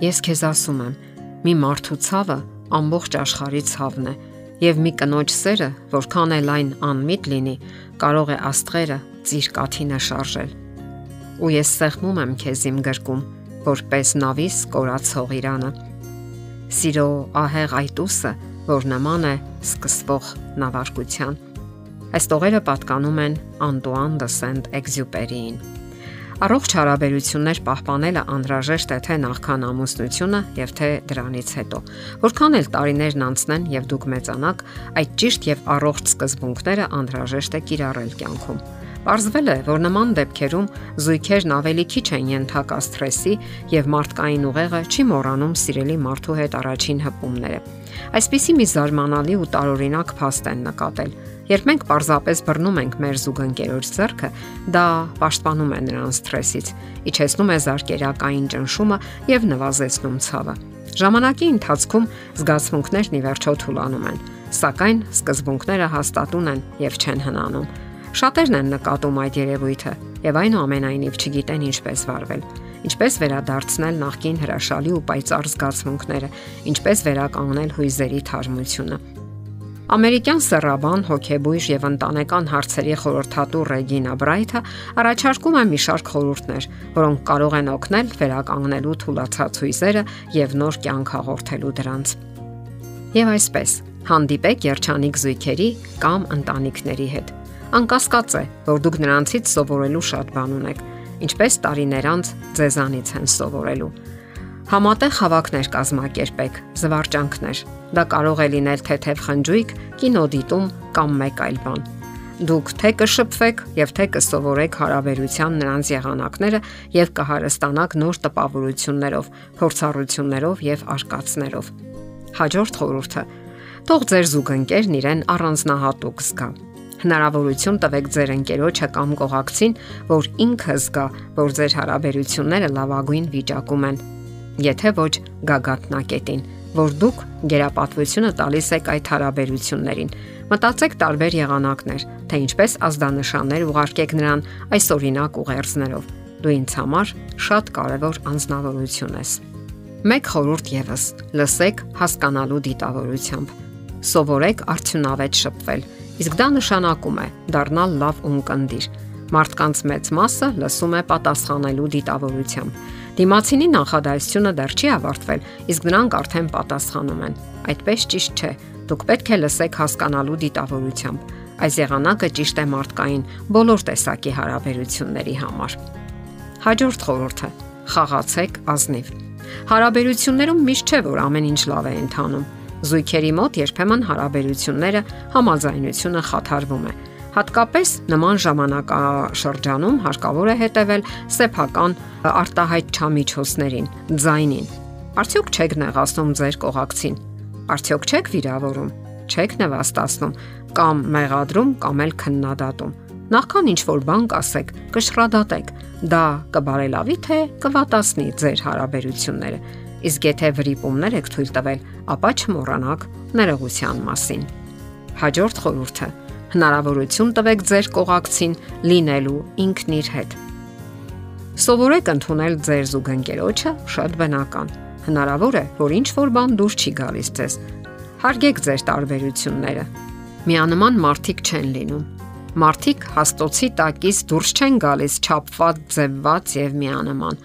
Ես քեզ ասում եմ, մի մարդու ցավը ամբողջ աշխարհի ցավն է, եւ մի կնոջ սերը, որքան էլ այն անմիտ լինի, կարող է աստղերը ծիր կաթինը շարժել։ Ու ես սեղմում եմ քեզ իմ գրկում, որպես նավիս կորացող Իրանը։ Սիրո ահեղ այտուսը, որ նման է սկսվող նավարկության։ Այս տողերը պատկանում են Անտուան դը Սենտ-Էքզյուպերիին։ Առողջ հարաբերություններ պահպանելը անհրաժեշտ է թե նախքան ամուսնությունը եւ թե դրանից հետո։ Որքան էլ տարիներն անցնեն եւ դուք մեծանաք, այդ ճիշտ եւ առողջ սկզբունքները անհրաժեշտ է կիրառել կյանքում։ Պարզվել է, որ նման դեպքերում զույգերն ավելի քիչ են ենթակա սթրեսի եւ մարդկային ուղեղը չի մոռանում սիրելի մարդու հետ առաջին հպումները։ Այսպիսի մի զարմանալի ու տարօրինակ փաստ են նկատել Երբ մենք պարզապես բռնում ենք մեր զուգընկերոջ ձեռքը, դա պաշտպանում է նրան սթրեսից, իջեցնում է զարկերակային ճնշումը եւ նվազեցնում ցավը։ Ժամանակի ընթացքում զգացմունքներն ի վերջո թուլանում են, սակայն սկզբունքները հաստատուն են եւ չեն հնանում։ Շատերն են նկատում այդ երևույթը եւ այնուամենայնիվ չգիտեն ինչպես վարվել ինչպես վերադարձնել նախկին հրաշալի ու պայծառ զգացմունքները, ինչպես վերականգնել հույզերի թարմությունը։ Ամերիկյան սեռաբան հոգեբույժ եւ ընտանեկան հարցերի խորհրդատու Ռեգինա Բրայթը առաջարկում է մի շարք խորհուրդներ, որոնք կարող են օգնել վերականգնելու թուլացած հույզերը եւ նոր կյանք հաղորդելու դրանց։ Եվ այսպես, հանդիպեք երջանիկ զույգերի կամ ընտանիքների հետ։ Անկասկած է, որ դուք նրանցից սովորելու շատ բան ունեք, ինչպես տարիներ անց ձեզանից են սովորելու Համատեղ հավաքներ կազմակերպեք, զվարճանքներ։ Դա կարող է լինել թեթև խնջույք, կինոդիտում կամ մեկ այլ բան։ Դուք թե կշփվեք եւ թե կսովորեք հարաբերության նրանց եղանակները եւ կհարստանաք նոր տպավորություններով, փորձառություններով եւ արկածներով։ Հաջորդ խորհուրդը. Թող ձեր զուգընկերն իրեն առանձնահատուկ զգա հնարավորություն տվեք ձեր ընկերոջը կամ կողակցին, որ ինքը զգա, որ ձեր հարաբերությունները լավագույն վիճակում են եթե ոչ գագաթնակետին, որ դուք գերապատվությունը տալիս եք այդ հարաբերություններին։ Մտածեք տարբեր եղանակներ, թե ինչպես ազդանշաններ ուղարկեք նրան այս օրինակ ուղերձներով։ Դու ինձ համար շատ կարևոր անznավորություն ես։ Մեկ խորհուրդ եւս՝ լսեք հասկանալու դիտավորությամբ։ Սովորեք արդյունավետ շփվել, իսկ դա նշանակում է դառնալ լավ ունկնդիր։ Մարդկանց մեծ մասը լսում է պատասխանելու դիտավորությամբ Դիմացինի նախադասությունը դեռ չի ավարտվել, իսկ նրանք արդեն պատասխանում են։ Այդպես ճիշտ չէ։ Դուք պետք է լսեք հասկանալու դիտավորությամբ։ Այս եղանակը ճիշտ է մարդկային բոլոր տեսակի հարաբերությունների համար։ Հաջորդ խորհուրդը՝ խաղացեք ազնիվ։ Հարաբերություններում միշտ չէ, որ ամեն ինչ լավ է ընթանում։ Զույգերի մոտ երբեմն հարաբերությունները համաձայնությունը խաթարվում է Հատկապես նման ժամանակաշրջանում հարկավոր է հետևել սեփական արտահայտ չամիջոցներին, ձայնին։ Արդյոք չեք նեղացնում ձեր կողակցին։ Արդյոք չեք վիրավորում, չեք նվաստացնում կամ մեղադրում կամ էլ քննադատում։ Նախքան ինչ որ բան կասեք, կշռադատեք։ Դա կբարելավի թե կվատացնի ձեր հարաբերությունները։ Իսկ եթե վրիպումներ եք թույլ տվել, ապա չմոռանաք ներողության մասին։ Հաջորդ խորհուրդը Հնարավորություն տվեք ձեր կողակցին լինելու ինքն իր հետ։ Սովորեք ընդունել ձեր զուգընկերոջը շատ բնական։ Հնարավոր է, որ ինչ որ բան դուր չի գալիս ձեզ։ Հարգեք ձեր տարբերությունները։ Միանման մարդիկ չեն լինում։ Մարդիկ հաստոցի տակից դուրս չեն գալիս չափված, ձևված եւ միանման։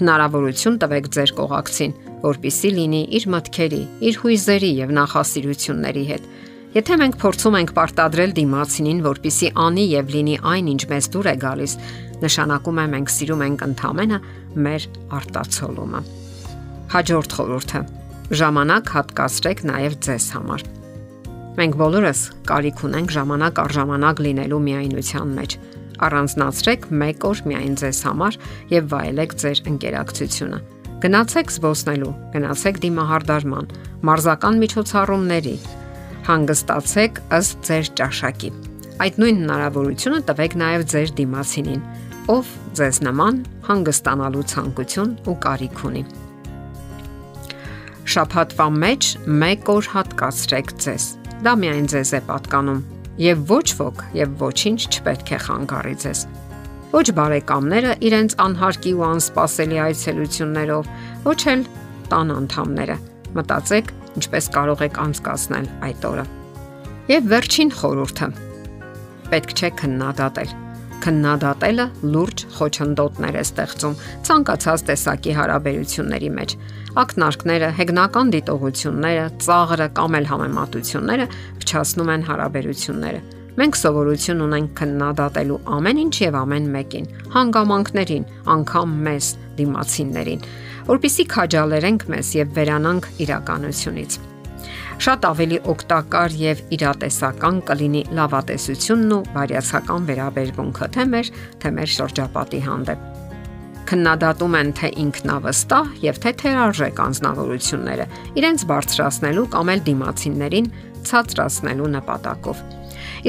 Հնարավորություն տվեք ձեր կողակցին, որpիսի լինի իր մտքերի, իր հույզերի եւ նախասիրությունների հետ Եթե մենք փորձում ենք պարտադրել դիմացինին, որpիսի անի եւ լինի այն, ինչ մեզ դուր է գալիս, նշանակում է մենք սիրում ենք ընդամենը մեր արտացոլումը։ Հաջորդ խորհուրդը. ժամանակ հատկացրեք նաեւ ձեզ համար։ Մենք բոլորս կարիք ունենք ժամանակ առ ժամանակ լինելու միայնության մեջ։ Առանձնացրեք 1 օր միայն ձեզ համար եւ վայելեք ձեր ընկերակցությունը։ Գնացեք զբոսնելու, գնացեք դիմահարդարման, մարզական միջոցառումների, հանգստացեք ըստ ձեր ճաշակի։ Այդ նույն հնարավորությունը տվեք նաև ձեր դիմացինին, ով ձեզ նման հանգստանալու ցանկություն ու կարիք ունի։ Շաբաթվա մեջ 1 օր հատկացրեք ձեզ։ Դա միայն ձեզ է պատկանում եւ ոչ ոք եւ ոչինչ չպետք է խանգարի ձեզ։ Ոչ բարեկամները իրենց անհարկի ու անսպասելի այցելություններով, ոչ էլ տան անդամները։ Մտածեք, ինչպես կարող եք անցկасնել այդ օրը։ Եվ վերջին խորհուրդը։ Պետք չէ քննադատել քննադատելը լուրջ խոչընդոտներ է ստեղծում ցանկացած տեսակի հարաբերությունների մեջ։ Ակնարկները, հեգնական դիտողությունները, ծաղրը կամ էլ համեմատությունները փչացնում են հարաբերությունները։ Մենք սովորություն ունենք քննադատելու ամեն ինչ եւ ամեն մեկին, հանգամանքներին, անգամ մեզ դիմացիններին, որpիսի քաջալերենք մեզ եւ վերանանք իրականությունից շատ ավելի օգտակար եւ իրատեսական կլինի լավատեսությունն ու բարյացակամ վերաբերմունքը թե մեր, թե մեր շրջապատի հանդեպ։ Քննադատում են թե ինքնավստահ եւ թե թերարժեք անznավորությունները իրենց բարձրացնելու կամ էլ դիմացիններին ցածրացնելու նպատակով։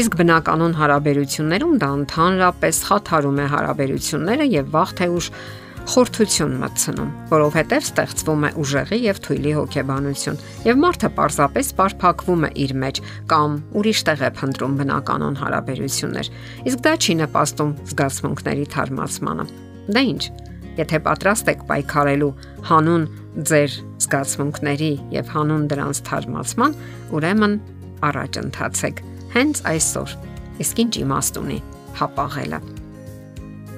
Իսկ բնականon հարաբերություններում դա ընդհանրապես խաթարում է հարաբերությունները եւ վաղ թե ուշ խորթություն մտցնում, որովհետև ստեղծվում է ուժեղի եւ թույլի հոգեբանություն, եւ մարդը պարզապես բարփակվում է իր մեջ կամ ուրիշ տեղ է փնտրում բնականon հարաբերություններ։ Իսկ դա չի նպաստում զգացմունքների թարմացմանը։ Դա ինչ։ Եթե պատրաստ եք պայքարելու հանուն ձեր զգացմունքների եւ հանուն դրանց թարմացման, ուրեմն առաջ ընթացեք հենց այսօր։ Իսկ ինչ իմաստ ունի հապաղելը։